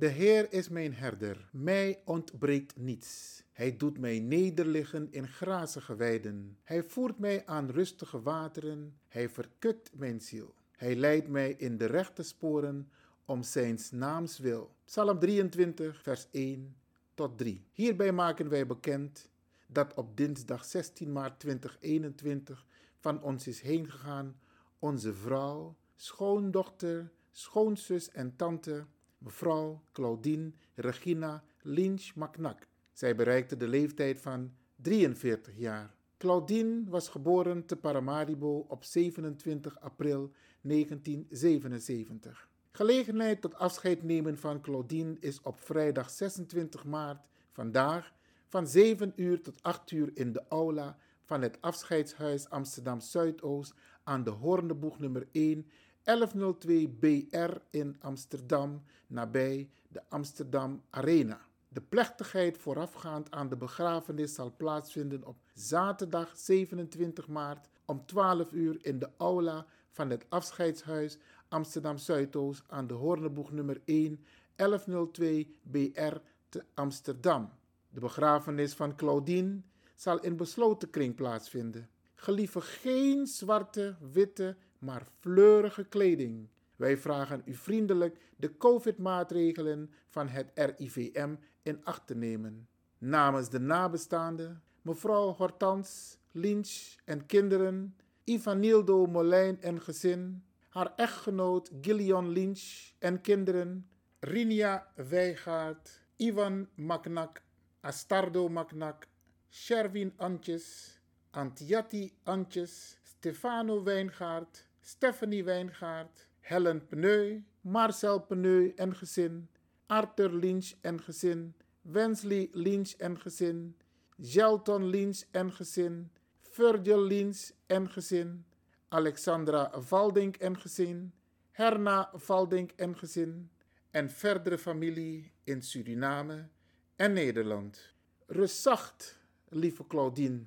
De Heer is mijn herder, mij ontbreekt niets. Hij doet mij nederliggen in grazige weiden. Hij voert mij aan rustige wateren. Hij verkukt mijn ziel. Hij leidt mij in de rechte sporen om zijn naams wil. Psalm 23, vers 1 tot 3. Hierbij maken wij bekend dat op dinsdag 16 maart 2021 van ons is heen gegaan onze vrouw, schoondochter, schoonzus en tante, mevrouw Claudine Regina Lynch Macnak. Zij bereikte de leeftijd van 43 jaar. Claudine was geboren te Paramaribo op 27 april 1977. Gelegenheid tot afscheid nemen van Claudine is op vrijdag 26 maart vandaag van 7 uur tot 8 uur in de aula van het afscheidshuis Amsterdam Zuidoost aan de Hoornboeg nummer 1 1102 BR in Amsterdam nabij de Amsterdam Arena. De plechtigheid voorafgaand aan de begrafenis zal plaatsvinden op zaterdag 27 maart om 12 uur in de aula van het afscheidshuis Amsterdam Zuidoost aan de Hoornboeg nummer 1 1102 BR te Amsterdam. De begrafenis van Claudine zal in besloten kring plaatsvinden. Gelieve geen zwarte, witte, maar fleurige kleding. Wij vragen u vriendelijk de COVID-maatregelen van het RIVM in acht te nemen. Namens de nabestaanden, mevrouw Hortans, Lynch en kinderen, Ivanildo Molijn en gezin, haar echtgenoot Gillian Lynch en kinderen, Rinia Wijgaard, Ivan Maknak, Astardo Maknak, Sherwin Antjes, Antiatti Antjes, Stefano Wijngaard, Stephanie Wijngaard, Helen Pneu, Marcel Pneu en gezin, Arthur Lynch en gezin, Wensley Lynch en gezin, Gelton Lynch en gezin, Virgil Lynch en gezin, Alexandra Valdink en gezin, Herna Valdink en gezin en verdere familie in Suriname en Nederland. Rust lieve Claudine.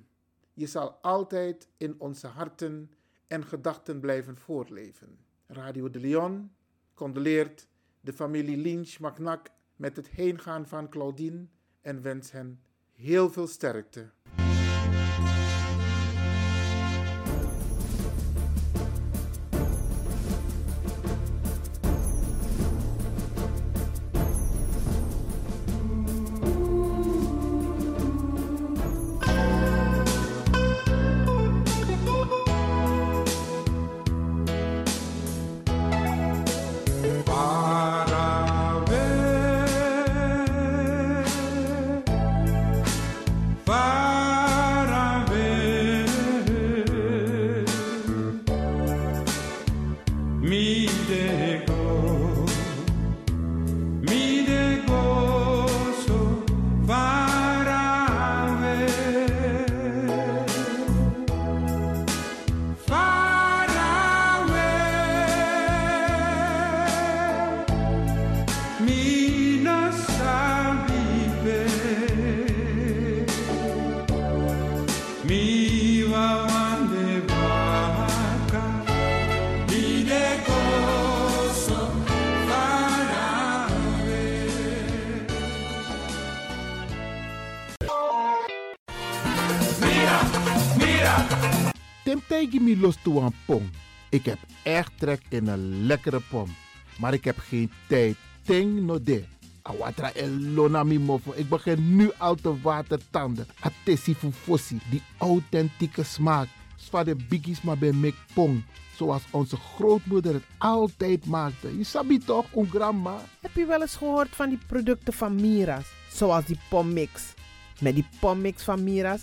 Je zal altijd in onze harten en gedachten blijven voortleven. Radio de Leon condoleert de familie Lynch Macnak met het heengaan van Claudine en wens hen heel veel sterkte. Mi los toe een pom. Ik heb echt trek in een lekkere pom. Maar ik heb geen tijd. Ting no de. Awatra elona mi. Ik begin nu al te watertanden. Atesi fufosi. Die authentieke smaak. Zwa de biggies maar bij mek pong. Zoals onze grootmoeder het altijd maakte. Je sabi toch, een grandma? Heb je wel eens gehoord van die producten van Mira's? Zoals die pommix. Met die pommix van Mira's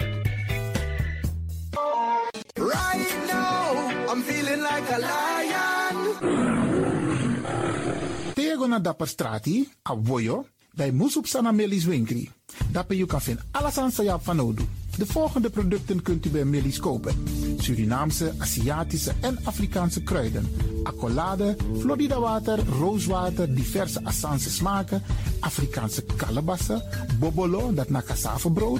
Na a voyo, bij Moesop Sana Melis Winkri. Dapper you kan van. De volgende producten kunt u bij Melis kopen. Surinaamse, Aziatische en Afrikaanse kruiden. Accolade, Florida water, rooswater, diverse Assange smaken. Afrikaanse kalebassen, bobolo, dat na cassavebrood.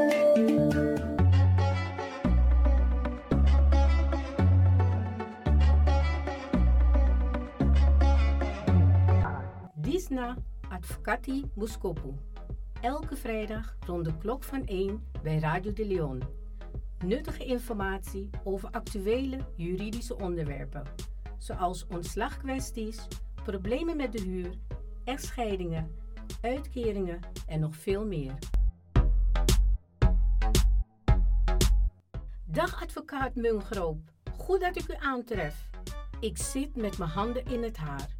Advocati Muskopu. Elke vrijdag rond de klok van 1 bij Radio de Leon. Nuttige informatie over actuele juridische onderwerpen, zoals ontslagkwesties, problemen met de huur, echtscheidingen, uitkeringen en nog veel meer. Dag advocaat Mungroop, goed dat ik u aantref. Ik zit met mijn handen in het haar.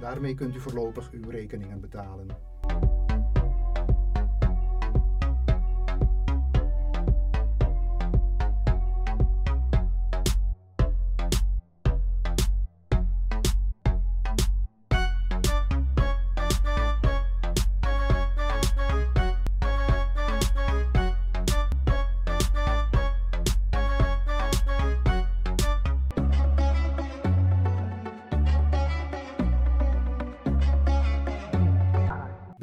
Daarmee kunt u voorlopig uw rekeningen betalen.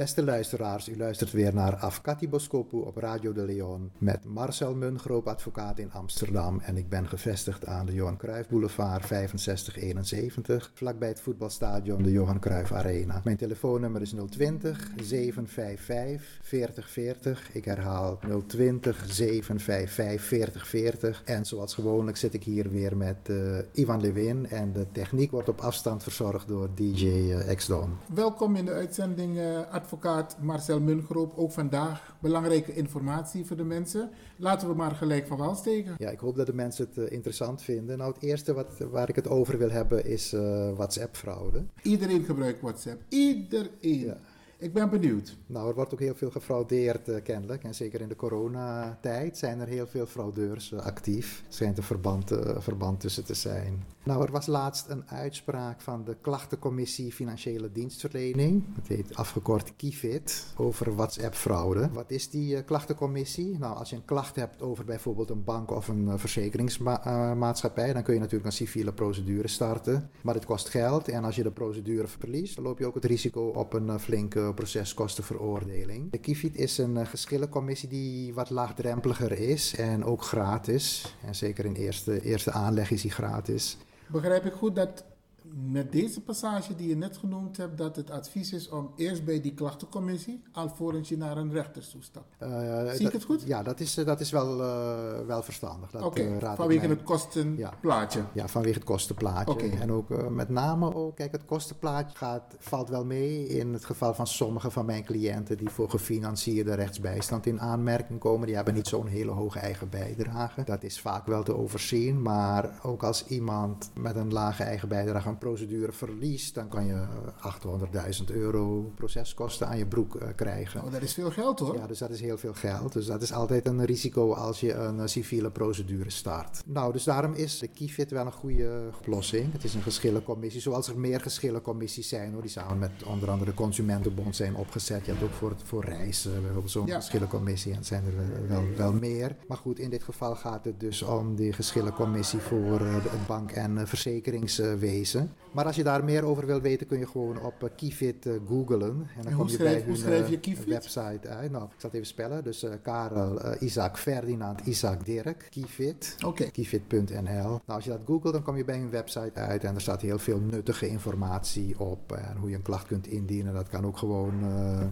Beste luisteraars, u luistert weer naar Afkati Boskopu op Radio de Leon met Marcel Mungroop, advocaat in Amsterdam. En ik ben gevestigd aan de Johan Cruijff Boulevard 6571, vlakbij het voetbalstadion de Johan Cruijff Arena. Mijn telefoonnummer is 020 755 4040. Ik herhaal 020 755 4040. En zoals gewoonlijk zit ik hier weer met uh, Ivan Lewin en de techniek wordt op afstand verzorgd door DJ uh, X-Don. Welkom in de uitzending uh, advocaat Marcel Mungroop. Ook vandaag belangrijke informatie voor de mensen. Laten we maar gelijk van wal steken. Ja, ik hoop dat de mensen het uh, interessant vinden. Nou, het eerste wat, waar ik het over wil hebben is uh, WhatsApp-fraude. Iedereen gebruikt WhatsApp. Iedereen. Ja. Ik ben benieuwd. Nou, er wordt ook heel veel gefraudeerd uh, kennelijk. En zeker in de coronatijd zijn er heel veel fraudeurs uh, actief. Er schijnt een verband, uh, verband tussen te zijn. Nou, er was laatst een uitspraak van de klachtencommissie Financiële Dienstverlening. Het heet afgekort KIFIT, over WhatsApp-fraude. Wat is die klachtencommissie? Nou, als je een klacht hebt over bijvoorbeeld een bank of een verzekeringsmaatschappij, dan kun je natuurlijk een civiele procedure starten. Maar het kost geld en als je de procedure verliest, dan loop je ook het risico op een flinke proceskostenveroordeling. De KIFIT is een geschillencommissie die wat laagdrempeliger is en ook gratis. En zeker in eerste, eerste aanleg is die gratis. Begrijp ik goed dat met deze passage die je net genoemd hebt, dat het advies is om eerst bij die klachtencommissie, alvorens je naar een rechter toestapt. Uh, Zie dat, ik het goed? Ja, dat is, dat is wel, uh, wel verstandig. Oké, okay, uh, vanwege het kostenplaatje. Ja, ja, vanwege het kostenplaatje. Okay. En ook met name ook, kijk, het kostenplaatje gaat, valt wel mee in het geval van sommige van mijn cliënten die voor gefinancierde rechtsbijstand in aanmerking komen. Die hebben niet zo'n hele hoge eigen bijdrage. Dat is vaak wel te overzien, maar ook als iemand met een lage eigen bijdrage procedure verliest, dan kan je 800.000 euro proceskosten aan je broek uh, krijgen. Oh, dat is veel geld hoor. Ja, dus dat is heel veel geld. Dus dat is altijd een risico als je een uh, civiele procedure start. Nou, dus daarom is de KIFIT wel een goede oplossing. Het is een geschillencommissie, zoals er meer geschillencommissies zijn, hoor, die samen met onder andere de Consumentenbond zijn opgezet. Je hebt ook voor, voor reizen bijvoorbeeld zo'n ja. geschillencommissie en het zijn er wel, wel meer. Maar goed, in dit geval gaat het dus om die geschillencommissie voor het bank- en verzekeringswezen. Maar als je daar meer over wil weten, kun je gewoon op uh, Kifit uh, googlen. En dan en kom je schrijf, bij hun je website uit. Nou, ik zal het even spellen. Dus Karel, Isaac, Ferdinand, Isaac, Dirk, Kifit. Okay. Kifit.nl. Nou, als je dat googelt, dan kom je bij hun website uit. En er staat heel veel nuttige informatie op. En hoe je een klacht kunt indienen. Dat kan ook gewoon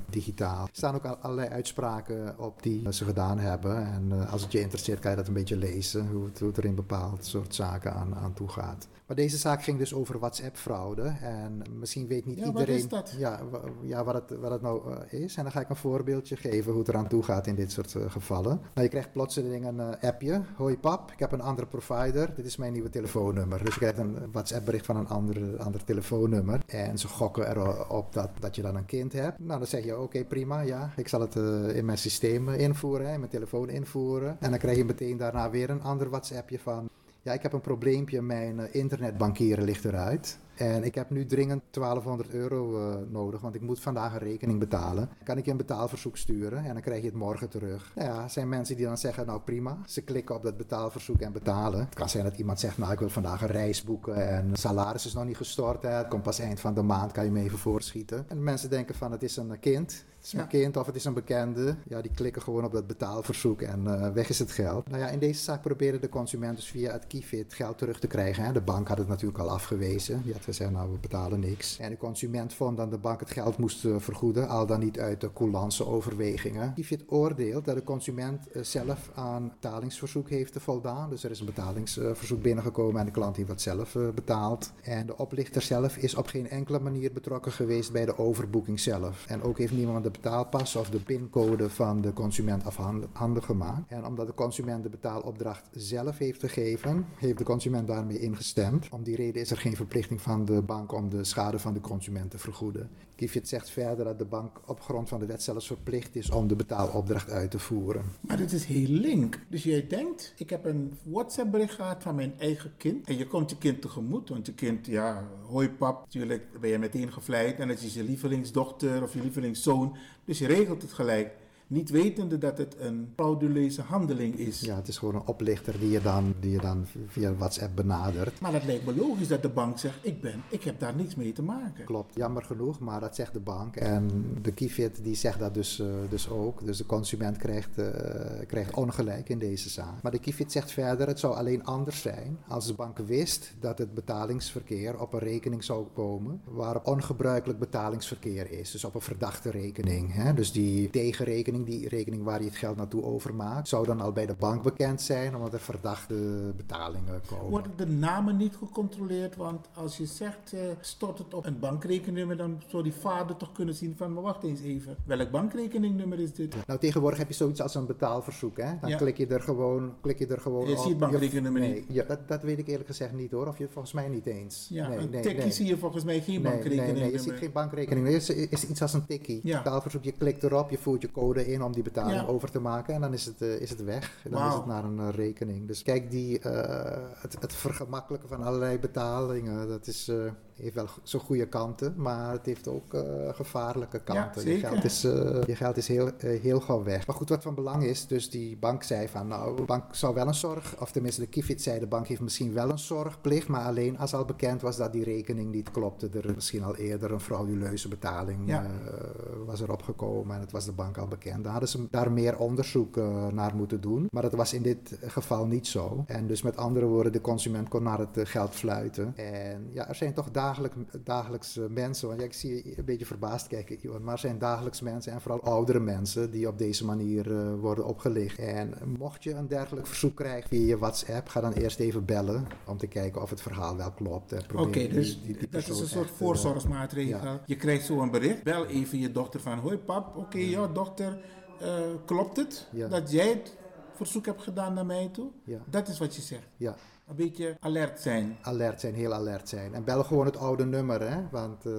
digitaal. Er staan ook allerlei uitspraken op die ze gedaan hebben. En als het je interesseert, kan je dat een beetje lezen. Hoe het, hoe het er in bepaald soort zaken aan, aan toe gaat. Maar deze zaak ging dus over over WhatsApp-fraude. En misschien weet niet Ja, wat iedereen is dat? Ja, ja, wat, het, wat het nou eh, is. En dan ga ik een voorbeeldje geven hoe het eraan toe gaat in dit soort eh, gevallen. Nou, je krijgt plotseling een eh, appje. Hoi pap, ik heb een andere provider. Dit is mijn nieuwe telefoonnummer. Dus je krijgt een WhatsApp-bericht van een ander, ander telefoonnummer. En ze gokken erop dat, dat je dan een kind hebt. Nou, dan zeg je oké, prima. Ja, ik zal het in mijn systeem invoeren, hè, in mijn telefoon invoeren. En dan krijg je meteen daarna weer een ander WhatsAppje van... Ja, ik heb een probleempje. Mijn eh, internetbankieren ligt eruit. En ik heb nu dringend 1200 euro eh, nodig, want ik moet vandaag een rekening betalen. Kan ik je een betaalverzoek sturen en dan krijg je het morgen terug. Nou ja, zijn mensen die dan zeggen, nou prima. Ze klikken op dat betaalverzoek en betalen. Het kan zijn dat iemand zegt, nou ik wil vandaag een reis boeken en salaris is nog niet gestort. Hè. Het komt pas eind van de maand, kan je me even voorschieten. En mensen denken van, het is een kind. Is mijn Ja. kind of het is een bekende. Ja, die klikken gewoon op dat betaalverzoek en eh, weg is het geld. Nou ja, in deze zaak probeerde de consument dus via het Kifid geld terug te krijgen. Hè. De bank had het natuurlijk al afgewezen. Die had gezegd, nou we betalen niks. En de consument vond dat de bank het geld moest eh, vergoeden, al dan niet uit de coulance overwegingen. Kifid oordeelt dat de consument eh, zelf aan betalingsverzoek heeft voldaan. Dus er is een betalingsverzoek binnengekomen en de klant heeft dat zelf betaald. En de oplichter zelf is op geen enkele manier betrokken geweest bij de overboeking zelf. En ook heeft niemand de betaalpas of de pincode van de consument afhandig gemaakt. En omdat de consument de betaalopdracht zelf heeft gegeven, heeft de consument daarmee ingestemd. Om die reden is er geen verplichting van de bank om de schade van de consument te vergoeden. Kifid zegt verder dat de bank op grond van de wet zelfs verplicht is om de betaalopdracht uit te voeren. Maar dit is heel link. Dus jij denkt, ik heb een WhatsApp bericht gehad van mijn eigen kind. En je komt je kind tegemoet. Want je kind, ja, hoi pap. Natuurlijk ben je meteen gevleid. En het is je lievelingsdochter of je lievelingszoon. Dus je regelt het gelijk. Niet wetende dat het een frauduleuze handeling is. Ja, het is gewoon een oplichter die je dan, die je dan via WhatsApp benadert. Maar dat lijkt me logisch dat de bank zegt, ik ben, ik heb daar niks mee te maken. Klopt, jammer genoeg, maar dat zegt de bank. En de Kifid die zegt dat dus, eh, dus ook. Dus de consument krijgt, eh, krijgt ongelijk in deze zaak. Maar de Kifid zegt verder, het zou alleen anders zijn als de bank wist dat het betalingsverkeer op een rekening zou komen waarop ongebruikelijk betalingsverkeer is. Dus op een verdachte rekening. Hè? Dus die tegenrekening, die rekening waar je het geld naartoe overmaakt, zou dan al bij de bank bekend zijn omdat er verdachte betalingen komen. Worden de namen niet gecontroleerd? Want als je zegt, eh, stort het op een bankrekeningnummer, dan zou die vader toch kunnen zien van, maar wacht eens even, welk bankrekeningnummer is dit? Nou, tegenwoordig heb je zoiets als een betaalverzoek. Hè? Dan Ja. klik je er gewoon, klik je er gewoon Je op. ziet het bankrekeningnummer nee, niet. Ja, dat, dat weet ik eerlijk gezegd niet hoor. Of je volgens mij niet eens. Ja, nee, een nee, tikkie nee. zie je volgens mij geen Nee, nee, bankrekeningnummer. nee, je ziet geen bankrekening. Het is, is iets als een tikkie. Ja. Betaalverzoek, je klikt erop, je voert je code in om die betaling Ja. over te maken. En dan is het, eh, is het weg. Dan is het naar een eh, rekening. Dus kijk, die, eh, het, het vergemakkelijken van allerlei betalingen, dat is, heeft wel zijn goede kanten. Maar het heeft ook eh, gevaarlijke kanten. je, geld is, eh, je geld is heel, eh, heel gauw weg. Maar goed, wat van belang is, dus die bank zei van, nou, de bank zou wel een zorg, of tenminste de Kifid zei, de bank heeft misschien wel een zorgplicht, maar alleen als al bekend was dat die rekening niet klopte. Er misschien al eerder een frauduleuze betaling Ja. was erop gekomen en het was de bank al bekend. Daar hadden ze daar meer onderzoek naar moeten doen. Maar dat was in dit geval niet zo. En dus met andere woorden, de consument kon naar het geld fluiten. En ja, er zijn toch dagelijks, dagelijks eh, mensen, want ja, ik zie je een beetje verbaasd kijken, maar zijn dagelijks mensen en vooral oudere mensen die op deze manier eh, worden opgelicht. En mocht je een dergelijk verzoek krijgen via je WhatsApp, ga dan eerst even bellen om te kijken of het verhaal wel klopt. En Oké, dus die- dat is een soort eh, voorzorgsmaatregel. ja. Je krijgt zo een bericht. Bel even je dochter van, hoi pap, oké, ja dochter, eh, klopt het dat jij het verzoek hebt gedaan naar mij toe? Dat is wat je zegt. Ja. Een beetje alert zijn. alert zijn, heel alert zijn. En bel gewoon het oude nummer, hè? Want eh,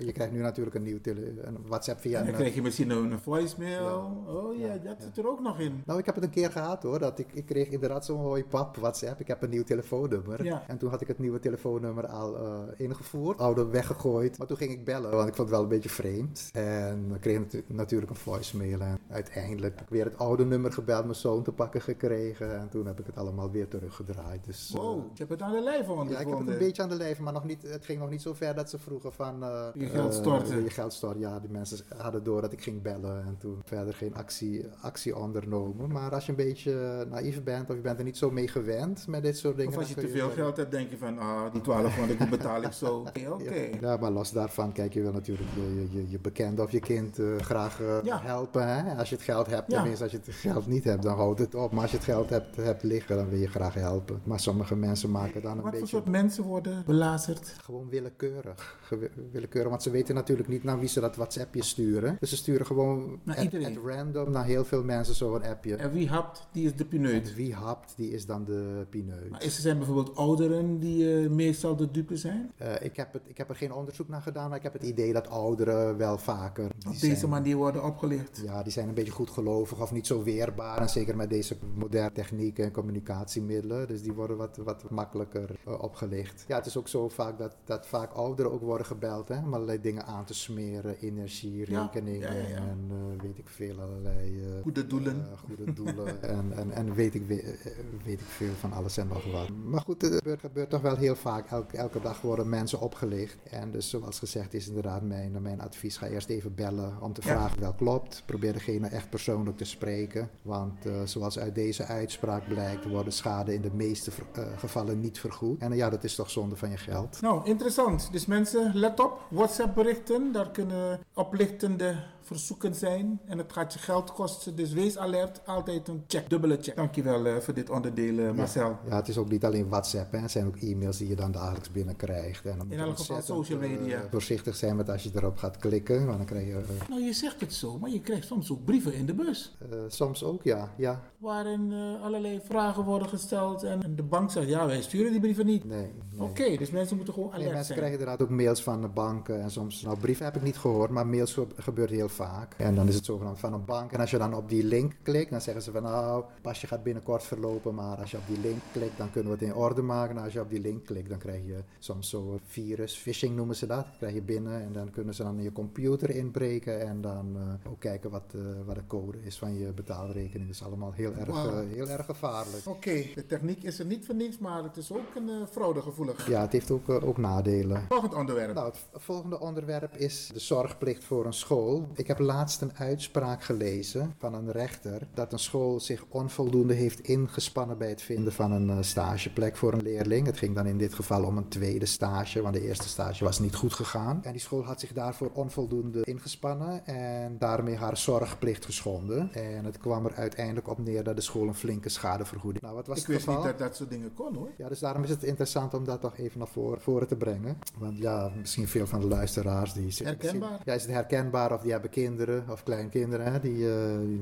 je krijgt nu natuurlijk een nieuw tele een WhatsApp via En dan een... krijg je misschien een, voicemail. Oh ja, dat zit er ook nog in. Nou, ik heb het een keer gehad hoor, dat ik, ik kreeg inderdaad zo'n hoi pap WhatsApp. Ik heb een nieuw telefoonnummer. Ja. En toen had ik het nieuwe telefoonnummer al eh, ingevoerd, oude weggegooid. Maar toen ging ik bellen, want ik vond het wel een beetje vreemd. En ik kreeg natu- natuurlijk een voicemail. En uiteindelijk heb ik weer het oude nummer gebeld, mijn zoon te pakken gekregen. En toen heb ik het allemaal weer teruggedraaid. Dus, eh, Wow, je hebt het aan de lijf Ja, ik heb het ondervonden. een beetje aan de lijf, maar nog niet, het ging nog niet zo ver dat ze vroegen van... eh, Je geld eh, storten. je geld storten, ja. Die mensen hadden door dat ik ging bellen en toen verder geen actie, actie ondernomen. Maar als je een beetje naïef bent of je bent er niet zo mee gewend met dit soort dingen... Of als je te veel geld hebt, denk je van, ah, die 1200 die betaal ik zo. Oké, oké. Ja, maar los daarvan, kijk, je wil natuurlijk je, je, je, bekende of je kind eh, graag eh, Ja. helpen. Hè? Als je het geld hebt, tenminste als je het geld niet hebt, dan houdt het op. Maar als je het geld hebt, hebt liggen, dan wil je graag helpen. Maar sommige sommige mensen maken dan een Wat voor beetje... soort mensen worden belazerd? Gewoon willekeurig. Willekeurig. Want ze weten natuurlijk niet naar wie ze dat WhatsAppje sturen. Dus ze sturen gewoon Naar at, random naar heel veel mensen zo'n appje. En wie hapt, die is de pineut. En wie hapt, die is dan de pineut. Maar is er zijn bijvoorbeeld ouderen die eh, meestal de dupe zijn? Eh, ik, heb het, ik heb er geen onderzoek naar gedaan, maar ik heb het idee dat ouderen wel vaker... Op deze zijn- manier worden opgelicht. Ja, die zijn een beetje goedgelovig of niet zo weerbaar. En zeker met deze moderne technieken en communicatiemiddelen. Dus die worden wat, wat makkelijker eh, opgelicht. Ja, het is ook zo vaak dat, dat vaak ouderen ook worden gebeld. Hè, om allerlei dingen aan te smeren. Energie, rekeningen ja, ja, ja. en eh, weet ik veel. Allerlei eh, Goede doelen. goede doelen. en, en, en weet, ik, we- weet ik veel van alles en nog wat. Maar goed, het gebeurt, gebeurt toch wel heel vaak. Elke, elke dag worden mensen opgelicht. En dus zoals gezegd is inderdaad mijn, mijn advies. Ga eerst even bellen om te vragen wel klopt. Probeer degene echt persoonlijk te spreken. Want zoals uit deze uitspraak blijkt, worden schade in de meeste gevallen niet vergoed. En ja, dat is toch zonde van je geld. Nou, interessant. Dus mensen, let op. WhatsApp berichten, daar kunnen oplichtende verzoeken zijn. En het gaat je geld kosten. Dus wees alert. Altijd een check, dubbele check. Dankjewel eh voor dit onderdeel, eh, Marcel. Ja, het is ook niet alleen WhatsApp. Hè. Het zijn ook e-mails die je dan dagelijks binnenkrijgt. En dan moet In je elk geval social eh, media. voorzichtig zijn met als je erop gaat klikken. Want dan krijg je... eh, Nou, je zegt het zo, maar je krijgt soms ook brieven in de bus. eh, soms ook, ja. ja. Waarin eh, allerlei vragen worden gesteld. En de bank zegt, ja, wij sturen die brieven niet. Nee. Oké, dus mensen moeten gewoon Nee, alert mensen zijn. krijgen inderdaad ook mails van de banken en soms, nou brieven heb ik niet gehoord, maar mails ge- gebeurt heel vaak. En dan is het zogenaamd van een bank. En als je dan op die link klikt, dan zeggen ze van nou, pasje gaat binnenkort verlopen, maar als je op die link klikt, dan kunnen we het in orde maken. En als je op die link klikt, dan krijg je soms zo'n virus, phishing noemen ze dat, krijg je binnen en dan kunnen ze dan in je computer inbreken en dan eh, ook kijken wat, eh, wat de code is van je betaalrekening. Dat is allemaal heel erg, eh, heel erg gevaarlijk. Oké, de techniek is er niet voor niets, maar het is ook een fraudegevoelig. Ja, het heeft ook, ook nadelen. Volgend onderwerp. Nou, het volgende onderwerp is de zorgplicht voor een school. Ik heb laatst een uitspraak gelezen van een rechter dat een school zich onvoldoende heeft ingespannen bij het vinden van een eh, stageplek voor een leerling. Het ging dan in dit geval om een tweede stage, want de eerste stage was niet goed gegaan. En die school had zich daarvoor onvoldoende ingespannen en daarmee haar zorgplicht geschonden. En het kwam er uiteindelijk op neer dat de school een flinke schadevergoeding. Nou, wat was Ik het wist geval? niet dat dat soort dingen kon hoor. Ja, dus daarom is het interessant om dat toch even naar voren, voren te brengen. Want ja, misschien veel van de luisteraars die... Herkenbaar? Ja, is het herkenbaar of die hebben kinderen of kleinkinderen eh, die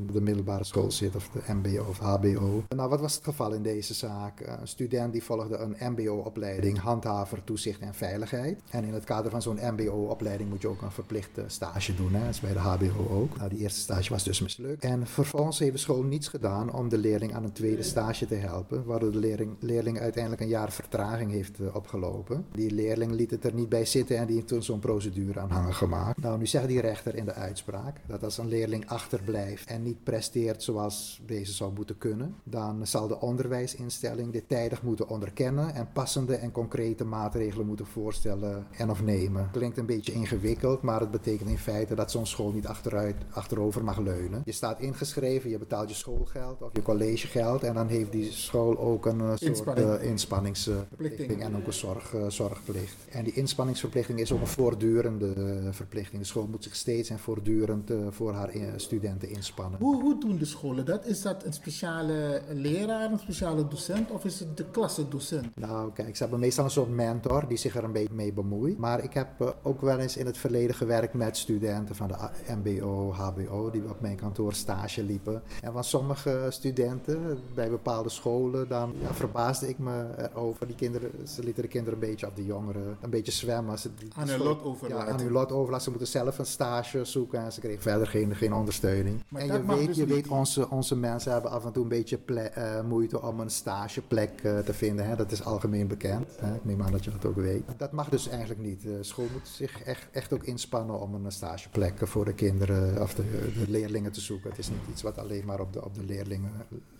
op de middelbare school zitten of de mbo of hbo. Nou, wat was het geval in deze zaak? Eh, Een student die volgde een mbo-opleiding handhaver, toezicht en veiligheid. En in het kader van zo'n mbo-opleiding moet je ook een verplichte stage doen. Hè? Dat is bij de hbo ook. Nou, die eerste stage was dus mislukt. En vervolgens heeft de school niets gedaan om de leerling aan een tweede stage te helpen, waardoor de leerling, leerling uiteindelijk een jaar vertraging heeft eh, opgelopen. Die leerling liet het er niet bij zitten en die heeft toen zo'n procedure aanhanger gemaakt. Nou, nu zegt die rechter in de uitspraak dat als een leerling achterblijft en niet presteert zoals deze zou moeten kunnen, dan zal de onderwijsinstelling dit tijdig moeten onderkennen en passende en concrete maatregelen moeten voorstellen en of nemen. Klinkt een beetje ingewikkeld, maar het betekent in feite dat zo'n school niet achteruit, achterover mag leunen. Je staat ingeschreven, je betaalt je schoolgeld of je collegegeld en dan heeft die school ook een eh, soort Inspanning. eh, inspanningsverplichting en ook een zorg, eh, zorgplicht. En die inspanningsverplichting is ook een voortdurende verplichting. De school moet zich steeds en voortdurend eh, voor haar eh, studenten inspannen. Hoe, hoe doen de scholen dat? Is dat een speciale leraar, een speciale docent of is het de klassedocent? Nou, kijk, ze hebben meestal een soort mentor die zich er een beetje mee bemoeit. Maar ik heb eh, ook wel eens in het verleden gewerkt met studenten van de MBO, HBO, die op mijn kantoor stage liepen. En van sommige studenten bij bepaalde scholen, dan ja, verbaasde ik me erover. Die kinderen, ze lieten de kinderen een beetje, of de jongeren, een beetje zwemmen. Ze, die- Aan hun lot overlaten. Ja, aan hun lot overlaten. Ze moeten zelf een stage zoeken en ze kregen verder geen, geen ondersteuning. Maar en je weet, dus je weet onze, onze mensen hebben af en toe een beetje eh, moeite om een stageplek eh, te vinden. Hè? Dat is algemeen bekend. Hè? Ik neem aan dat je dat ook weet. Dat mag dus eigenlijk niet. De school moet zich echt, echt ook inspannen om een stageplek voor de kinderen of de, de leerlingen te zoeken. Het is niet iets wat alleen maar op de, op de leerlingen,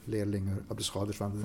leerlingen, op de schouders van de,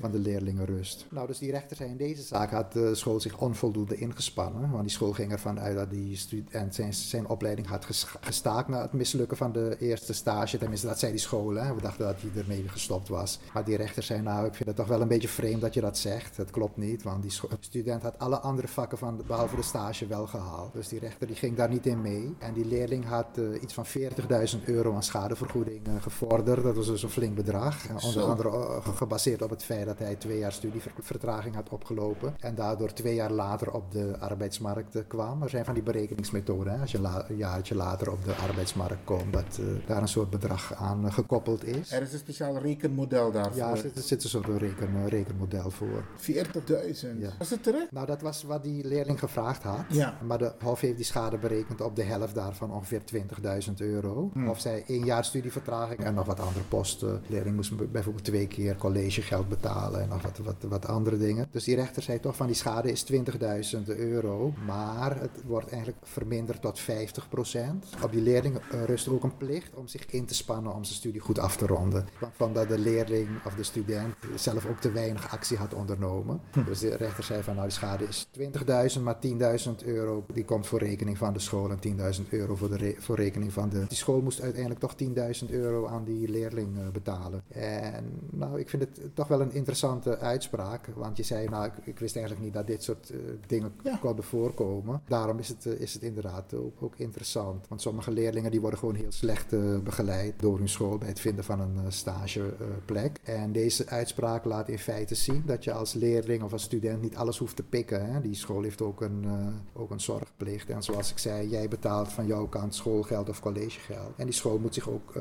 Van de leerlingen rust. Nou, dus die rechter zei in deze zaak had de school zich onvoldoende ingespannen. Want die school ging ervan uit dat die student zijn, zijn opleiding had, ges- gestaakt na het mislukken van de eerste stage. Tenminste, dat zei die school. Hè. We dachten dat hij ermee gestopt was. Maar die rechter zei, nou, ik vind het toch wel een beetje vreemd dat je dat zegt. Het klopt niet, want die student had alle andere vakken van, behalve de stage wel gehaald. Dus die rechter die ging daar niet in mee. En die leerling had uh, iets van 40.000 euro aan schadevergoeding uh, gevorderd. Dat was dus een flink bedrag. Uh, onder andere gebaseerd op het feit dat hij twee jaar studievertraging had opgelopen. En daardoor twee jaar later op de arbeidsmarkt kwam. Er zijn van die berekeningsmethoden. Hè? Als je een jaartje later op de arbeidsmarkt komt, dat daar een soort bedrag aan gekoppeld is. Er is een speciaal rekenmodel daarvoor. Ja, er zit, een soort reken, rekenmodel voor. 40.000. Ja. Was het terecht? Nou, dat was wat die leerling gevraagd had. Ja. Maar de Hof heeft die schade berekend op de helft daarvan, ongeveer 20.000 euro. Hmm. Of zij één jaar studievertraging en nog wat andere posten. De leerling moest bijvoorbeeld twee keer collegegeld betalen en nog wat, wat, wat andere dingen. Dus die rechter zei toch van die schade is 20.000 euro. Maar het wordt eigenlijk verminderd tot 50 Op die leerling rust ook een plicht om zich in te spannen om zijn studie goed af te ronden. Van dat de leerling of de student zelf ook te weinig actie had ondernomen. Hm. Dus de rechter zei van nou die schade is 20.000, maar 10.000 euro die komt voor rekening van de school en 10.000 euro voor, de re voor rekening van de... Die school moest uiteindelijk toch 10.000 euro aan die leerling uh, betalen. En nou, ik vind het toch wel een interessante uitspraak, want je zei nou, ik, ik wist eigenlijk niet dat dit soort uh, dingen ja. konden voorkomen. Daarom is het, uh, is het inderdaad ook, ook, interessant, want sommige leerlingen die worden gewoon heel slecht begeleid door hun school bij het vinden van een stageplek. en deze uitspraak laat in feite zien dat je als leerling of als student niet alles hoeft te pikken. Hè? Die school heeft ook een, ook een zorgplicht. En zoals ik zei, jij betaalt van jouw kant schoolgeld of collegegeld. En die school moet, zich ook,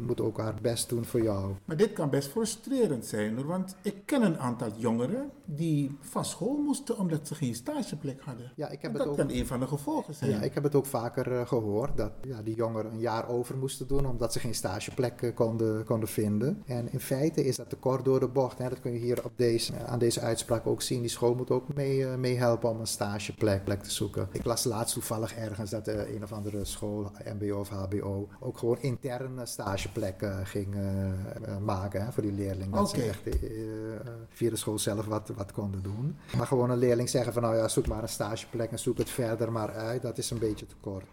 moet ook haar best doen voor jou. Maar dit kan best frustrerend zijn hoor. Want ik ken een aantal jongeren die van school moesten omdat ze geen stageplek hadden. Ja, ik heb en het dat ook, kan een van de gevolgen zijn. Ja, ik heb het ook vaker gehoord. Dat ja, die jongeren een jaar over moesten doen omdat ze geen stageplek konden, konden vinden. En in feite is dat te kort door de bocht. Hè? Dat kun je hier op deze, aan deze uitspraak ook zien. Die school moet ook mee, uh, mee helpen om een stageplek plek te zoeken. Ik las laatst toevallig ergens dat uh, een of andere school, MBO of HBO, ook gewoon interne stageplekken ging uh, maken hè, voor die leerlingen. Dat okay. ze echt via de school zelf wat, wat konden doen. Maar gewoon een leerling zeggen van nou ja, zoek maar een stageplek en zoek het verder maar uit. Dat is een beetje te kort,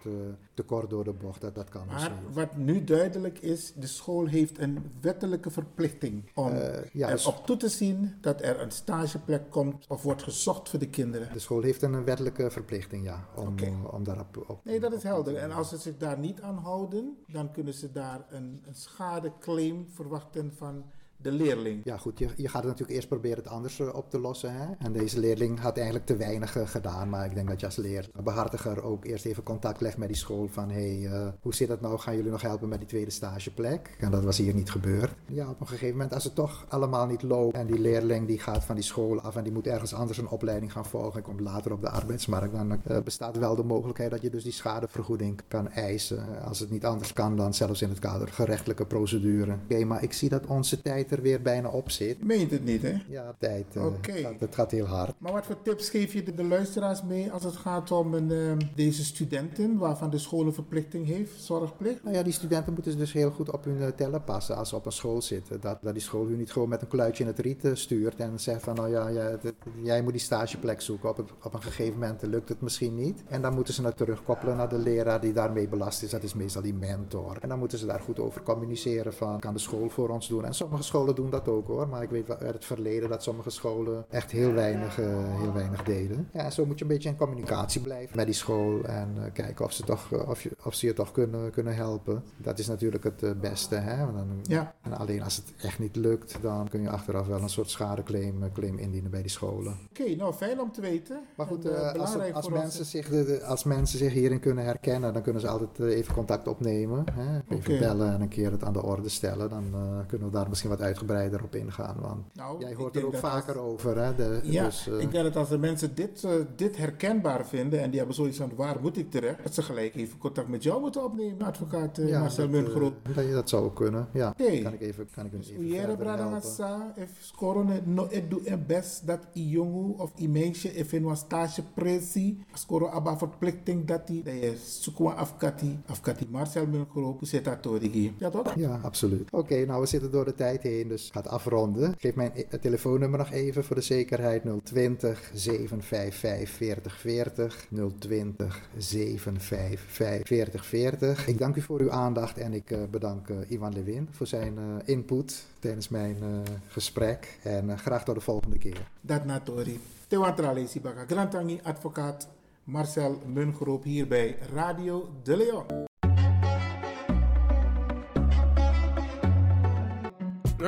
te kort door de bocht. Dat, dat kan maar dus wat nu duidelijk is, de school heeft een wettelijke verplichting om ja, dus- erop toe te zien dat er een stageplek komt of wordt gezocht voor de kinderen. De school heeft een wettelijke verplichting, ja, om, okay. uh, om daarop op, Nee, dat is helder. En als ze zich daar niet aan houden, dan kunnen ze daar een, een schadeclaim verwachten van de leerling. Ja, goed. Je, je gaat het natuurlijk eerst proberen het anders uh, op te lossen. Hè? En deze leerling had eigenlijk te weinig uh, gedaan. Maar ik denk dat je als leerbehartiger ook eerst even contact legt met die school. Van, hé, hey, hoe zit dat nou? Gaan jullie nog helpen met die tweede stageplek? En dat was hier niet gebeurd. Ja, op een gegeven moment, als het toch allemaal niet loopt... en die leerling die gaat van die school af... en die moet ergens anders een opleiding gaan volgen... en komt later op de arbeidsmarkt... dan bestaat wel de mogelijkheid dat je dus die schadevergoeding kan eisen. Als het niet anders kan, dan zelfs in het kader gerechtelijke procedure. Oké, maar ik zie dat onze tijd er weer bijna op zit. Meent het niet, hè? Ja, tijd. Uh, okay. gaat, het gaat heel hard. Maar wat voor tips geef je de, de luisteraars mee als het gaat om een, uh, deze studenten waarvan de school een verplichting heeft, zorgplicht? Nou ja, die studenten moeten dus heel goed op hun uh, tellen passen als ze op een school zitten. Dat, dat die school hun niet gewoon met een kluitje in het riet stuurt en zegt van nou ja, jij moet die stageplek zoeken. Op, het, op een gegeven moment lukt het misschien niet. En dan moeten ze het terugkoppelen naar de leraar die daarmee belast is. Dat is meestal die mentor. En dan moeten ze daar goed over communiceren van kan de school voor ons doen. En sommige scholen doen dat ook hoor. Maar ik weet uit het verleden dat sommige scholen echt heel weinig, uh, heel weinig deden. Ja, zo moet je een beetje in communicatie blijven met die school. En uh, kijken of ze, toch, uh, of, je, of ze je toch kunnen, kunnen helpen. Dat is natuurlijk het beste. Hè? Dan, ja. En alleen als het echt niet lukt, dan kun je achteraf wel een soort schadeclaim claim indienen bij die scholen. Oké, okay, nou fijn om te weten. Maar goed, en, als, als, mensen zich de, als mensen zich hierin kunnen herkennen, dan kunnen ze altijd even contact opnemen. Hè? Even okay. bellen en een keer het aan de orde stellen. Dan kunnen we daar misschien wat uitgebreider op ingaan. Want nou, jij hoort er ook vaker als, over. Hè? De, ja, dus, uh, ik denk dat als de mensen dit, uh, dit herkenbaar vinden en die hebben zoiets van waar moet ik terecht, dat ze gelijk even contact met jou moeten opnemen, advocaat uh, ja, Marcel Mungroep. Dat, dat zou ook kunnen, ja. Okay. Kan ik even, kan ik even Uyere brada sa, if scorone no edu en best dat i jongu of i meisje if in stage presi, scoro aba verplichting dat die, dat je zoekwa afkati, afkati Marcel Mungroep, zit dat door die Ja toch? Ja, absoluut. Oké, okay, nou we zitten door de tijd heen. Dus gaat afronden. Geef mijn e- telefoonnummer nog even voor de zekerheid. 020 755 4040. 020 755 4040. Ik dank u voor uw aandacht en ik uh, bedank uh, Ivan Lewin voor zijn uh, input tijdens mijn gesprek. En graag tot de volgende keer. Dat natori. Tewantralesi Baga Grantangi, advocaat Marcel Mungroep hier bij Radio De Leon.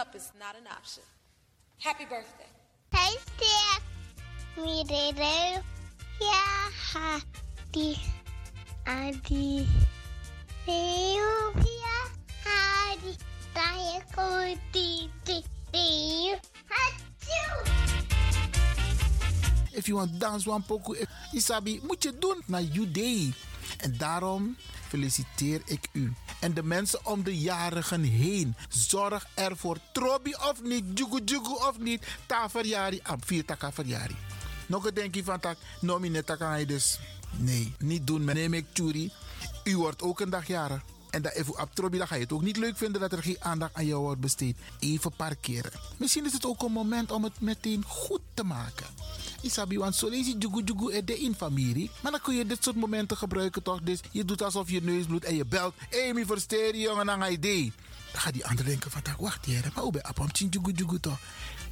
Up is not an option. Happy birthday. Hey, Steph. Me, Rere. Yeah, Hadi. Adi. Eu, yeah, Hadi. Taia, Koti. Eu, If you want dance one poco, Isabi, moet je doen naar you day. En daarom feliciteer ik u. En de mensen om de jarigen heen. Zorg ervoor. Trobi of niet, jugu jugu of niet. Ta verjari, am vier taka. Nog een denkje van tak, nomineta kan je dus. Nee, niet doen. Neem ik churi. U wordt ook een dag jarig. En dat even op dan ga je het ook niet leuk vinden dat er geen aandacht aan jou wordt besteed. Even parkeren. Misschien is het ook een moment om het meteen goed te maken. Isabi, want zo lees je jugu de in familie. Maar dan kun je dit soort momenten gebruiken toch? Dus je doet alsof je neus bloedt en je belt. Hey, versteer jongen, dan ga je idee. Dan gaat die ander denken van, wacht hier, maar hoe ben je jugu jugu toch?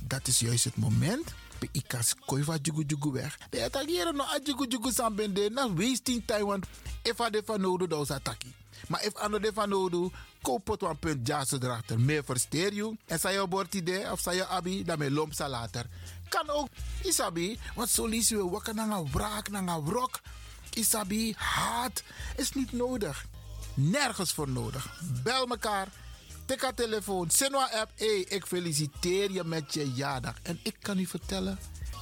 Dat is juist het moment ik kan koiva jugu jugu weg. De Italiëren no a jugu jugu sambende na wasting time want if ade van nodu dat ataki. Maar if ando de van nodu koop het een punt jazz erachter. Meer versteer je. En sa je bord idee of sa je abi, dan me lomp later. Kan ook, isabi, want zo lees we wakker naar een wraak, naar een wrok. Isabi, haat is niet nodig. Nergens voor nodig. Bel mekaar. Tik haar telefoon. Sinwa app. Hey, ik feliciteer je met je jaardag. En ik kan u vertellen.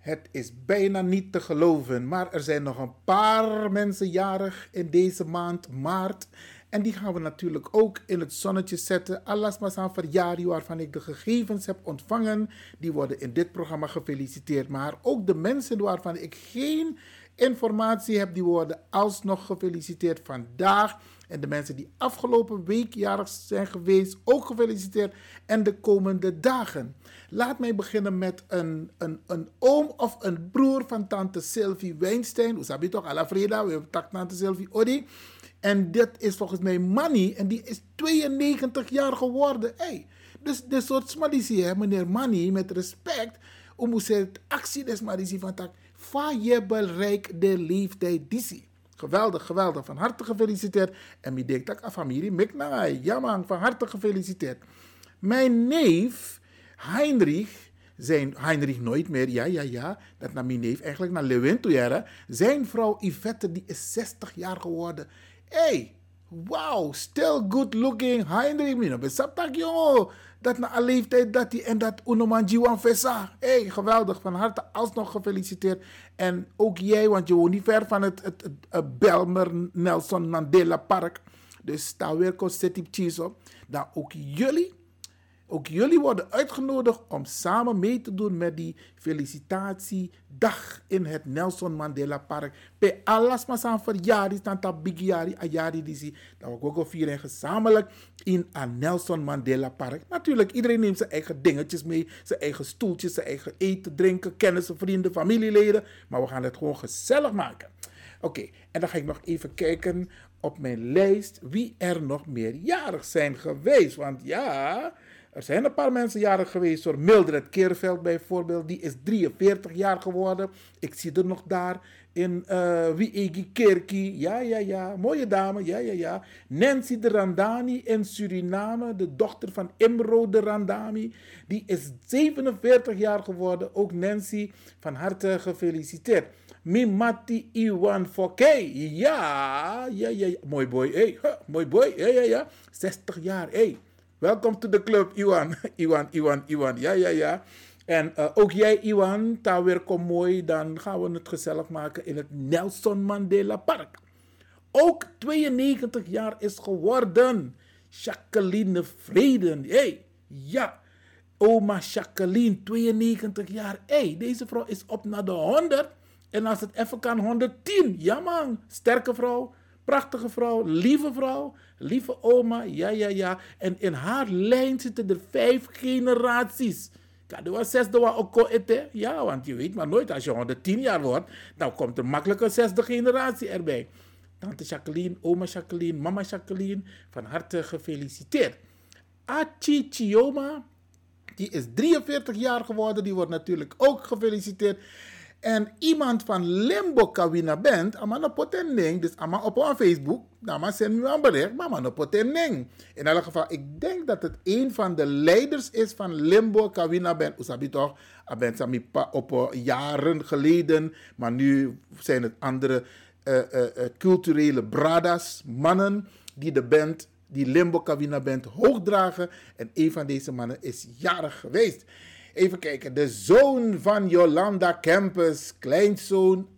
Het is bijna niet te geloven, maar er zijn nog een paar mensen jarig in deze maand maart. En die gaan we natuurlijk ook in het zonnetje zetten. Alles maar verjaardag waarvan ik de gegevens heb ontvangen. Die worden in dit programma gefeliciteerd. Maar ook de mensen waarvan ik geen informatie heb, die worden alsnog gefeliciteerd vandaag. En de mensen die afgelopen week jarig zijn geweest, ook gefeliciteerd. En de komende dagen. Laat mij beginnen met een, een, een oom of een broer van tante Sylvie Weinstein. Hoe je toch? Alla Freda, we hebben tante Sylvie Odi. En dit is volgens mij Manny. En die is 92 jaar geworden. Hey, dus dit soort smadisi, hè, meneer Manny, met respect. Om het actie des van tak. Fa je bereik de leeftijd disi. Geweldig, geweldig. Van harte gefeliciteerd. En wie denkt dat familie Mikna, ja man, van harte gefeliciteerd. Mijn neef, Heinrich, zijn Heinrich nooit meer, ja, ja, ja, dat naar mijn neef, eigenlijk naar Lewin toe, Zijn vrouw Yvette, die is 60 jaar geworden. Hey, wow, still good looking. Heinrich, besap jongen. Dat na een leeftijd dat hij en dat Unoman Jiwan Vesa. Hey, geweldig, van harte alsnog gefeliciteerd. En ook jij, want je woont niet ver van het, het, Belmer Nelson Mandela Park. Dus daar weer City Cheese op. Dan ook jullie ook jullie worden uitgenodigd om samen mee te doen met die felicitatiedag in het Nelson Mandela Park. Bij alles maar aan verjaardag, tanta bigiari, ayari disi. Dat we ook vieren gezamenlijk in het Nelson Mandela Park. Natuurlijk, iedereen neemt zijn eigen dingetjes mee. Zijn eigen stoeltjes, zijn eigen eten, drinken, kennissen, vrienden, familieleden. Maar we gaan het gewoon gezellig maken. Oké, en dan ga ik nog even kijken op mijn lijst wie er nog meerjarig zijn geweest. Want ja, er zijn een paar mensen jarig geweest hoor. Mildred Keerveld bijvoorbeeld, die is 43 jaar geworden. Ik zie er nog daar in uh, Wiegi Kerki. Ja, ja, ja. Mooie dame. Ja, ja, ja. Nancy de Randani in Suriname, de dochter van Imro de Randami. Die is 47 jaar geworden. Ook Nancy, van harte gefeliciteerd. Mimati Iwan Fokke. Ja, ja, ja. Mooi boy. Hey, mooi boy. Ja, ja, ja. 60 jaar. Hey. Welkom to the club, Iwan. Iwan, Iwan, Iwan. Ja, ja, ja. En uh, ook jij, Iwan, daar weer kom mooi. Dan gaan we het gezellig maken in het Nelson Mandela Park. Ook 92 jaar is geworden. Jacqueline Vreden. Hey, ja. Oma Jacqueline, 92 jaar. hey, deze vrouw is op naar de 100. En als het even kan, 110. Ja man, sterke vrouw. Prachtige vrouw, lieve vrouw, lieve oma, ja, ja, ja. En in haar lijn zitten er vijf generaties. Kado was zesde ook ete. Ja, want je weet maar nooit, als je 110 jaar wordt, dan komt er makkelijk een zesde generatie erbij. Tante Jacqueline, oma Jacqueline, mama Jacqueline, van harte gefeliciteerd. Achi Chioma, die is 43 jaar geworden, die wordt natuurlijk ook gefeliciteerd. En iemand van Limbo Kawina bent, ama poteneng, dus ama op een Facebook, dan zend me een bericht, maar ama poteneng. In elk geval, ik denk dat het een van de leiders is van Limbo Kawina band. Usabi toch, bent sami op jaren geleden, maar nu zijn het andere uh, uh, culturele bradas, mannen, die de band die Limbo Kawina Band hoogdragen. En een van deze mannen is jarig geweest. Even kijken, de zoon van Jolanda Campus, kleinzoon.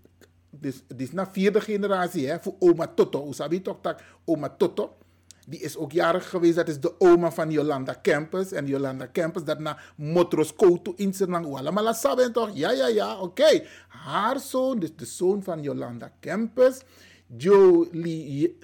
Dus die is na vierde generatie, hè, voor oma Toto. Usabi toch tak, oma Toto. Die is ook jarig geweest. Dat is de oma van Jolanda Campus. En Jolanda Campus, dat na Motros Koto in Senang. Allemaal saben toch? Ja, ja, ja, oké. Haar zoon, dus de zoon van Jolanda Campus Jolie,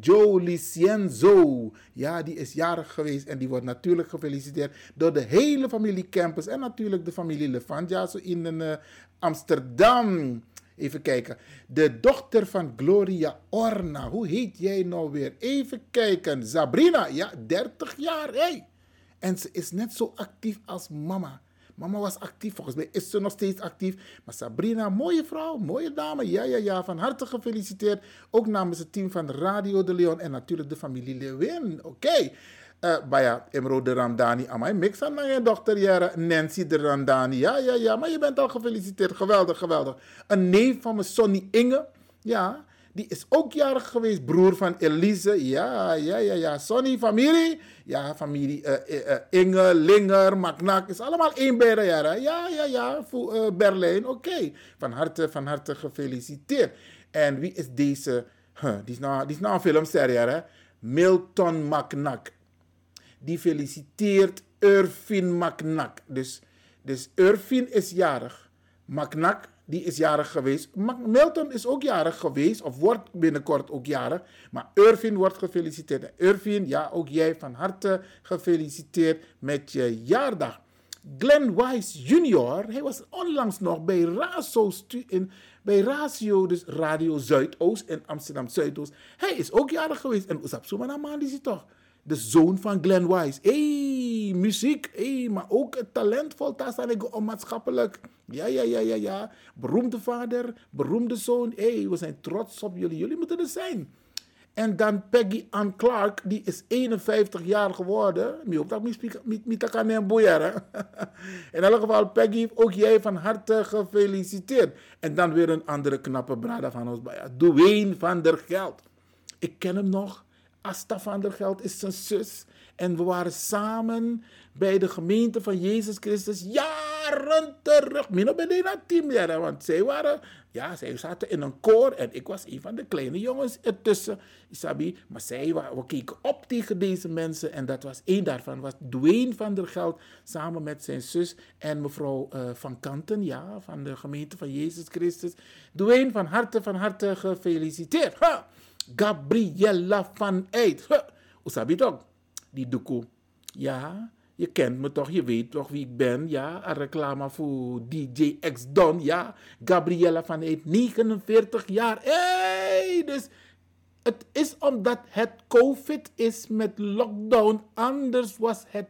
Jolie Cienzo. Ja, die is jarig geweest en die wordt natuurlijk gefeliciteerd door de hele familie Campus en natuurlijk de familie Lefanja zo in uh, Amsterdam. Even kijken. De dochter van Gloria Orna. Hoe heet jij nou weer? Even kijken. Sabrina. Ja, 30 jaar. Hey. En ze is net zo actief als mama. Mama was actief, volgens mij is ze nog steeds actief. Maar Sabrina, mooie vrouw, mooie dame. Ja, ja, ja, van harte gefeliciteerd. Ook namens het team van Radio de Leon en natuurlijk de familie Lewin. Oké. Okay. Eh, Baya, Emro de Ramdani, amai, mix aan mijn dochter Jere, Nancy de Ramdani. Ja, ja, ja, maar je bent al gefeliciteerd. Geweldig, geweldig. Een neef van mijn Sonny Inge. Ja, die is ook jarig geweest. Broer van Elise. Ja, ja, ja, ja. Sonny, familie. Ja, familie uh, Inge, Linger, Maknak. Is allemaal één jaren. Ja, ja, ja. Voor Berlijn. Oké. Van harte, van harte gefeliciteerd. En wie is deze? Huh, die, is nou, die is nou een filmserie, hè? Milton Maknak. Die feliciteert Irvin Maknak. Dus, dus Irvin is jarig. Maknak die is jarig geweest. Milton is ook jarig geweest, of wordt binnenkort ook jarig. Maar Irvin wordt gefeliciteerd. Irvin, ja, ook jij van harte gefeliciteerd met je jaardag. Glenn Wise Jr., hij was onlangs nog bij Razo, in, bij Ratio, dus Radio Zuidoost in Amsterdam Zuidoost. Hij is ook jarig geweest. En Oesap Soemanama is hij toch? De zoon van Glenn Wise. hey, muziek. hey, maar ook talentvol. Tassanego maatschappelijk. Ja, ja, ja, ja, ja. Beroemde vader, beroemde zoon. hey, we zijn trots op jullie. Jullie moeten er zijn. En dan Peggy Ann Clark, die is 51 jaar geworden. In elk geval, Peggy, ook jij van harte gefeliciteerd. En dan weer een andere knappe brada van ons bij. Dwayne van der Geld. Ik ken hem nog. Asta van der Geld is zijn zus. En we waren samen bij de gemeente van Jezus Christus jaren terug. Min ben je team leren, want zij waren, ja, zij zaten in een koor en ik was een van de kleine jongens ertussen, Isabi. Maar zij, we keken op tegen deze mensen en dat was één daarvan, was Dwayne van der Geld samen met zijn zus en mevrouw uh, Van Kanten, ja, van de gemeente van Jezus Christus. Dwayne, van harte, van harte gefeliciteerd. Ha! Gabriella van Eyt. Hoe sabi toch? Die doekoe. Ja, je kent me toch, je weet toch wie ik ben. Ja, een reclame voor DJ X Don. Ja, Gabriella van Eyt, 49 jaar. Hey, dus het is omdat het COVID is met lockdown. Anders was het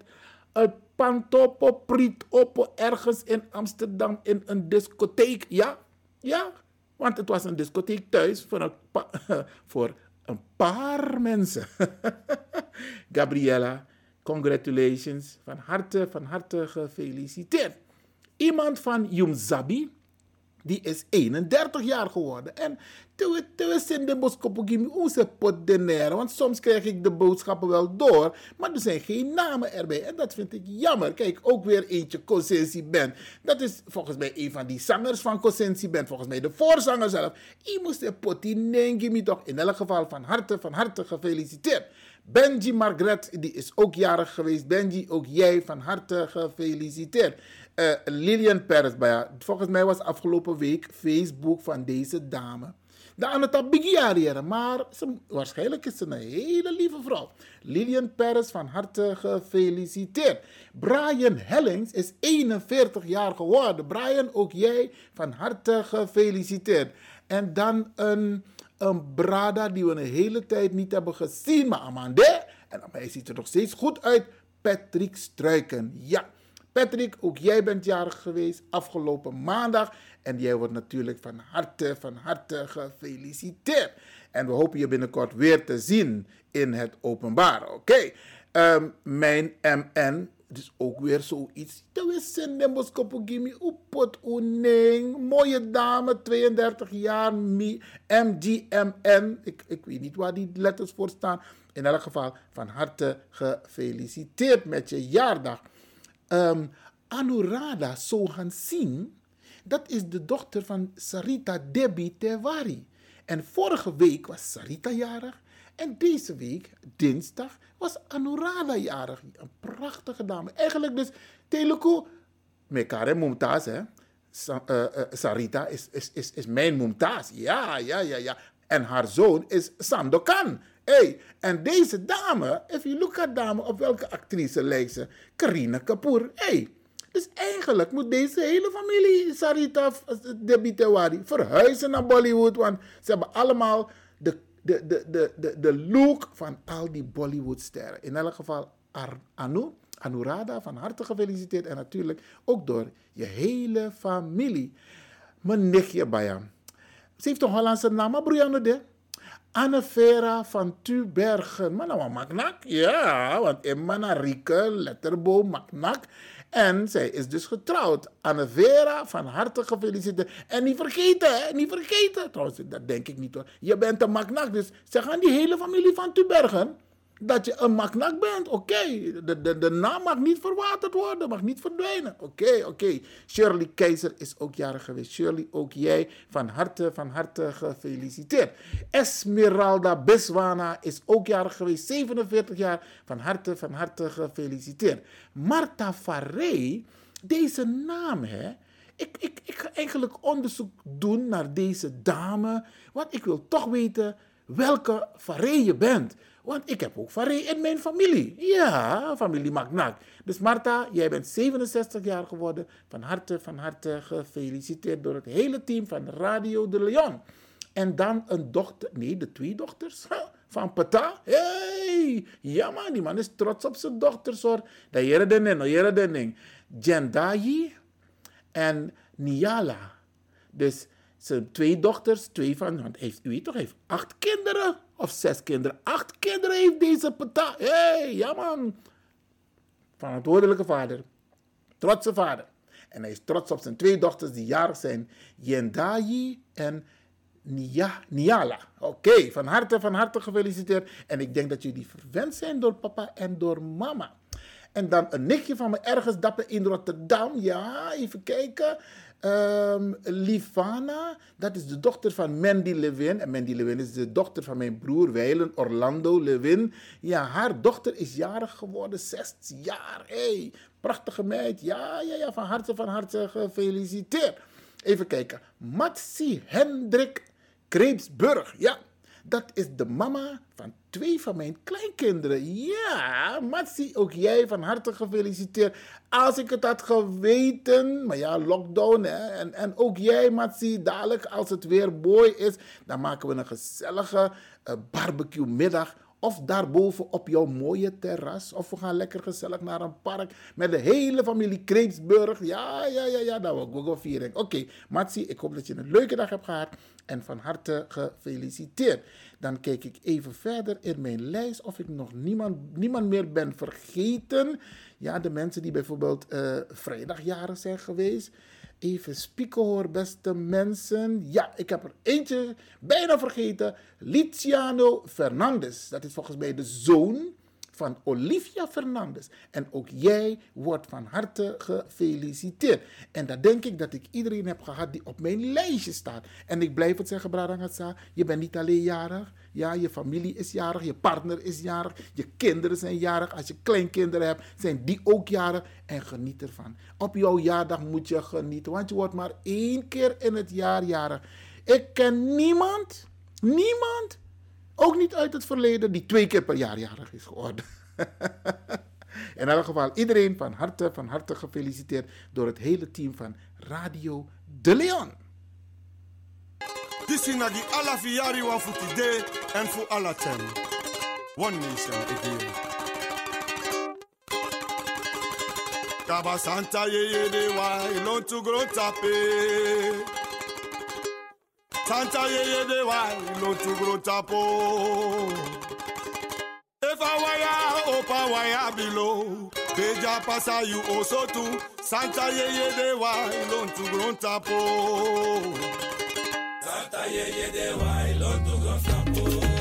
een pantopo, priet opo ergens in Amsterdam in een discotheek. Ja, ja, want het was een discotheek thuis voor een, voor een paar mensen. Gabriella, congratulations. Van harte, van harte gefeliciteerd. Iemand van Yumzabi, die is 31 jaar geworden. En toen we de boskoppen onze pot de Want soms krijg ik de boodschappen wel door, maar er zijn geen namen erbij. En dat vind ik jammer. Kijk, ook weer eentje Cosensi Band. Dat is volgens mij een van die zangers van Cosensi Band. Volgens mij de voorzanger zelf. I moest de potie me toch in elk geval van harte, van harte gefeliciteerd. Benji Margaret, die is ook jarig geweest. Benji, ook jij van harte gefeliciteerd. Uh, Lilian Perez, volgens mij was afgelopen week Facebook van deze dame. De Anata Bigiariëre, maar ze, waarschijnlijk is ze een hele lieve vrouw. Lilian Perez, van harte gefeliciteerd. Brian Hellings is 41 jaar geworden. Brian, ook jij van harte gefeliciteerd. En dan een, een brada die we een hele tijd niet hebben gezien, maar Amande. En hij ziet er nog steeds goed uit. Patrick Struiken. Ja. Patrick, ook jij bent jarig geweest afgelopen maandag. En jij wordt natuurlijk van harte, van harte gefeliciteerd. En we hopen je binnenkort weer te zien in het openbaar. Oké. Okay. Um, mijn MN, dus ook weer zoiets. Is. Mooie dame, 32 jaar, MGMN. Ik, ik weet niet waar die letters voor staan. In elk geval van harte gefeliciteerd met je jaardag. Um, Anurada Sohan Singh, dat is de dochter van Sarita Debi Tewari. En vorige week was Sarita jarig. En deze week, dinsdag, was Anurada jarig. Een prachtige dame. Eigenlijk dus, Teluku, mekare Mumtaz, hè. Uh, uh, Sarita is, is, is, is mijn Mumtaz. Ja, ja, ja, ja. En haar zoon is Sandokan. Hey, en deze dame, if you look at dame, op welke actrice lijkt ze? Karina Kapoor. Hey, dus eigenlijk moet deze hele familie Sarita Debitewari verhuizen naar Bollywood. Want ze hebben allemaal de, de, de, de, de, de look van al die Bollywoodsterren. In elk geval Anu, Anurada, van harte gefeliciteerd. En natuurlijk ook door je hele familie. Mijn nichtje Bayam. Ze heeft een Hollandse naam, maar de. Anne Vera van Tubergen. Nou, Maknak, ja, want in Manarike, Letterboom, Maknak. En zij is dus getrouwd. Anne Vera, van harte gefeliciteerd. En niet vergeten, hè? Niet vergeten. Trouwens, dat denk ik niet hoor. Je bent een maknak, dus zeg aan die hele familie van Tubergen dat je een maknak bent. Oké, de, de, de naam mag niet verwaterd worden, mag niet verdwijnen. Oké, oké. Shirley Keizer is ook jarig geweest. Shirley, ook jij van harte, van harte gefeliciteerd. Esmeralda Beswana is ook jarig geweest, 47 jaar. Van harte, van harte gefeliciteerd. Marta Farrey, deze naam hè. Ik, ik, ik ga eigenlijk onderzoek doen naar deze dame. Want ik wil toch weten welke Farrey je bent. Want ik heb ook Faré in mijn familie. Ja, familie Magnak. Dus Marta, jij bent 67 jaar geworden. Van harte, van harte gefeliciteerd door het hele team van Radio de Leon. En dan een dochter, nee, de twee dochters van Pata. Hey, ja man, die man is trots op zijn dochters hoor. Dat jere de jere de. Jendayi en Niala. Dus zijn twee dochters, twee van, want u weet toch, hij heeft acht kinderen of zes kinderen. Acht kinderen heeft deze pata. Hé, hey, ja man. Verantwoordelijke vader. Trotse vader. En hij is trots op zijn twee dochters die jarig zijn. Yendayi en Nia, Niala. Oké, van harte, van harte gefeliciteerd. En ik denk dat jullie verwend zijn door papa en door mama. En dan een nichtje van me ergens dapper in Rotterdam. Ja, even kijken. Um, Livana, dat is de dochter van Mandy Levin. En Mandy Levin is de dochter van mijn broer Weilen, Orlando Levin. Ja, haar dochter is jarig geworden, 16 jaar. hey, prachtige meid. Ja, ja, ja, van harte, van harte gefeliciteerd. Even kijken. Matsi Hendrik Kreepsburg. Ja, dat is de mama van twee van mijn kleinkinderen. Ja, Matsi, ook jij van harte gefeliciteerd. Als ik het had geweten, maar ja, lockdown hè. En, en ook jij, Matsi, dadelijk als het weer mooi is, dan maken we een gezellige uh, barbecue middag of daarboven op jouw mooie terras. Of we gaan lekker gezellig naar een park met de hele familie Kreepsburg. Ja, ja, ja, ja, dat we Google viering. Oké, okay, Matsi, ik hoop dat je een leuke dag hebt gehad. En van harte gefeliciteerd. Dan kijk ik even verder in mijn lijst of ik nog niemand, niemand meer ben vergeten. Ja, de mensen die bijvoorbeeld uh, vrijdagjarig zijn geweest. Even spieken hoor, beste mensen. Ja, ik heb er eentje bijna vergeten. Liciano Fernandez. Dat is volgens mij de zoon van Olivia Fernandez. En ook jij wordt van harte gefeliciteerd. En dat denk ik dat ik iedereen heb gehad die op mijn lijstje staat. En ik blijf het zeggen, Bradangatsa, je bent niet alleen jarig. Ja, je familie is jarig, je partner is jarig, je kinderen zijn jarig. Als je kleinkinderen hebt, zijn die ook jarig. En geniet ervan. Op jouw jaardag moet je genieten, want je wordt maar één keer in het jaar jarig. Ik ken niemand, niemand ook niet uit het verleden die twee keer per jaar jarig is geworden. In elk geval, iedereen van harte, van harte gefeliciteerd door het hele team van Radio De Leon. This is die alla fiari wa today en voor alla ten. One nation again. Kaba Santa ye ye de wa ilon grow tape. Santa ye de wai lo tu grotapo. If I wire opa wire below, Beja pasa you also too. Santa ye de wai lo tu grotapo. Santa ye de wai lo tu grotapo.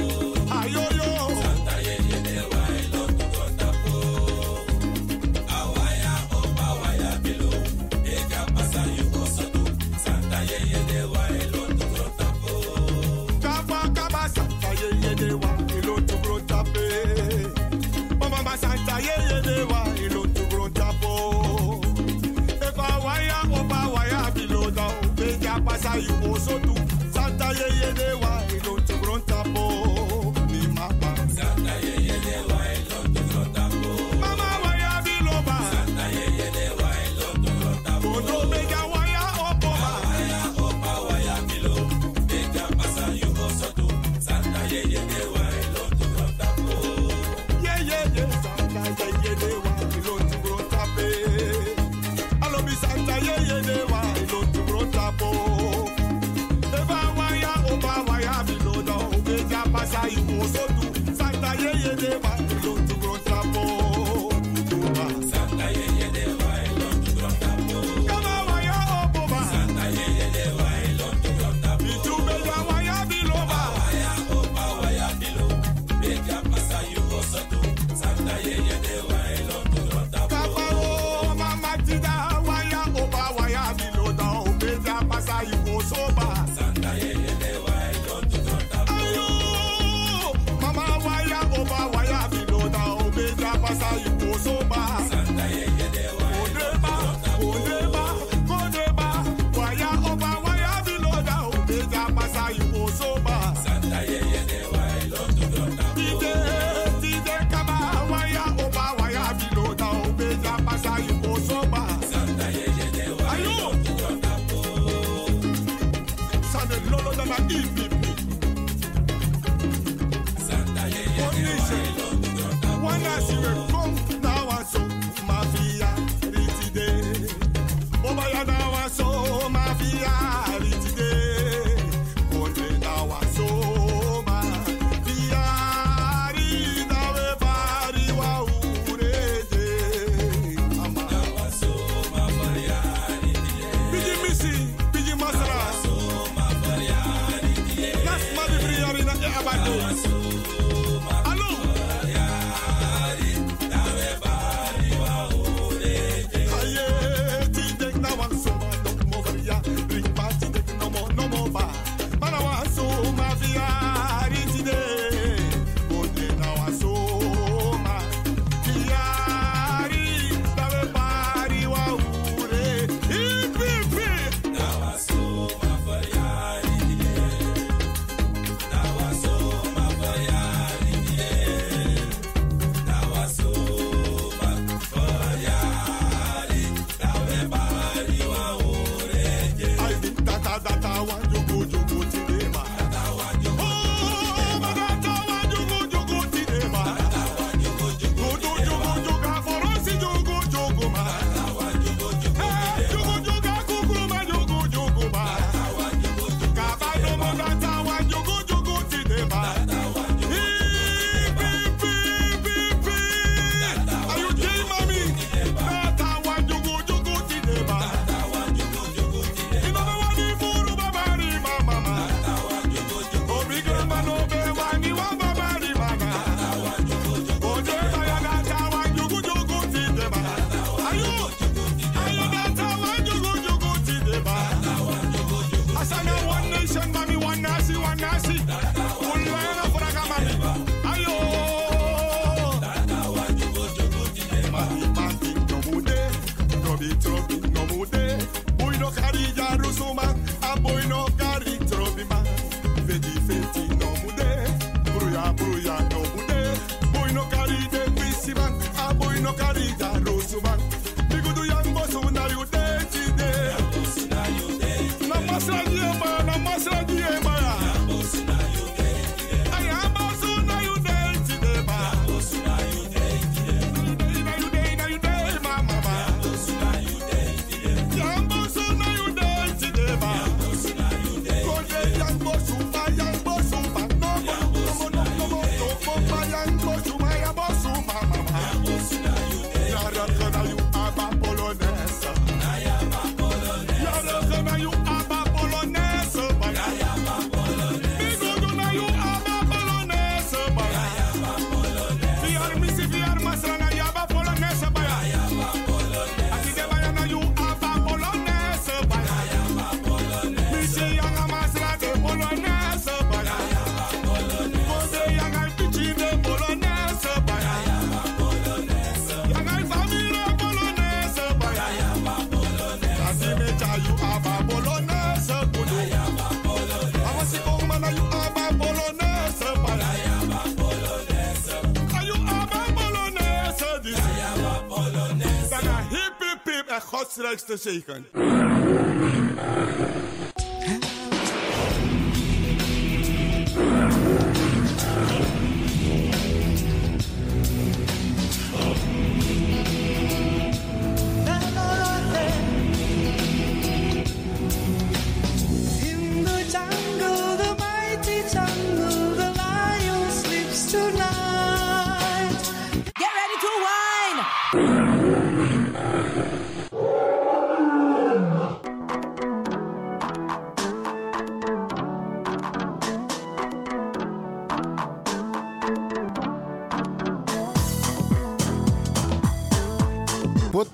スラクスとシェイカン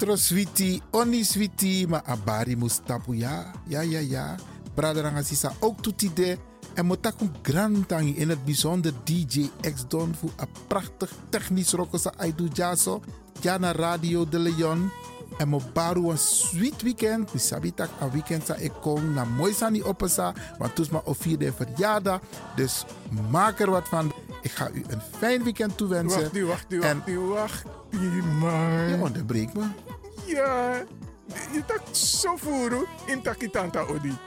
Otro switi, oni switi, ma abari mustapu ja, ja, ja, ja. Braderanga sisa ook toetide. En motaku grantang in het bijzonder DJ X Don voor een prachtig technisch rokosa Aidu Jaso. Jana Radio de Leon. En moet baru een sweet weekend. We sabitak a weekend sa ik kom na mooi sani opesa. Want toes ma vierde verjaardag. Dus maak er wat van. Ik ga u een fijn weekend toewensen. Wacht u, wacht nu, wacht nu, wacht nu, wacht nu maar. Je onderbreekt me. Ja, je tak zo voeren in takitanta odi.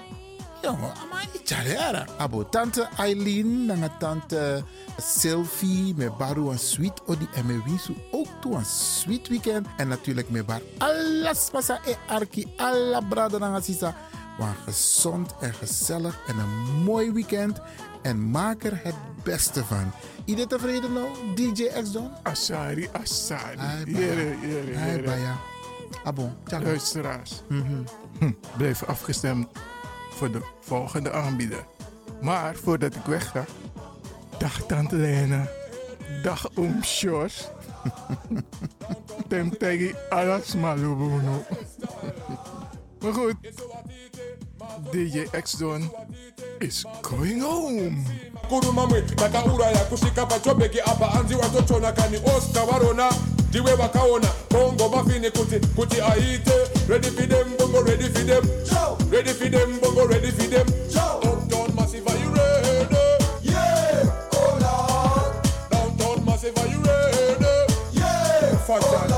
Jongen, maar Charera. Abo tante Eileen, nanga tante Sylvie, me baru een sweet odi en me wisu ook toe een sweet weekend. En natuurlijk me bar alles pasa e arki, alla brada nanga sisa. Maar gezond en gezellig en een mooi weekend. En maak er het beste van. Iedereen tevreden nou, DJ X Don? Asari, Asari. Ai, Jere, baya. jere, Ai, jere. baya. Abo, tjaka. Luisteraars, Mhm. hm, blijf afgestemd voor de volgende aanbieder. Maar voordat ik weg ga, dag Tante Lena, dag Oom Sjors. Tem tegi alles malubuno. Maar goed, DJ X-Don is going home. kurumamwe takauraya kusvika pachobheki apa anzi watochona kani oscar varona ndiwe vakaona bongo mafini kuti kuti aite ready for them bongo ready for them. Ready for them bongo ready for them. Downtown massive are you ready? Yeah oh lord. Downtown massive are you ready? Yeah fantastic oh,